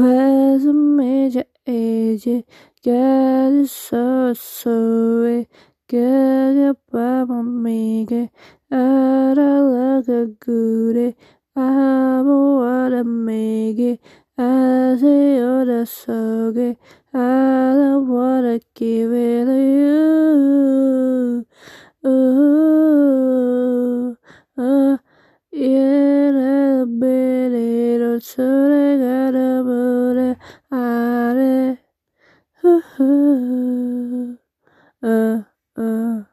Class major age, get so so, get a papa make, ara laga gure, abo wada make, it. I say, ora soge, I don't wanna give it to you. Ooh, uh, yeah, bere ro sore 呵呵，嗯、呃、嗯。